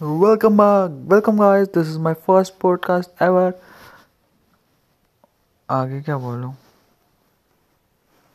Welcome back, welcome guys. This is my first podcast ever. आगे क्या बोलूं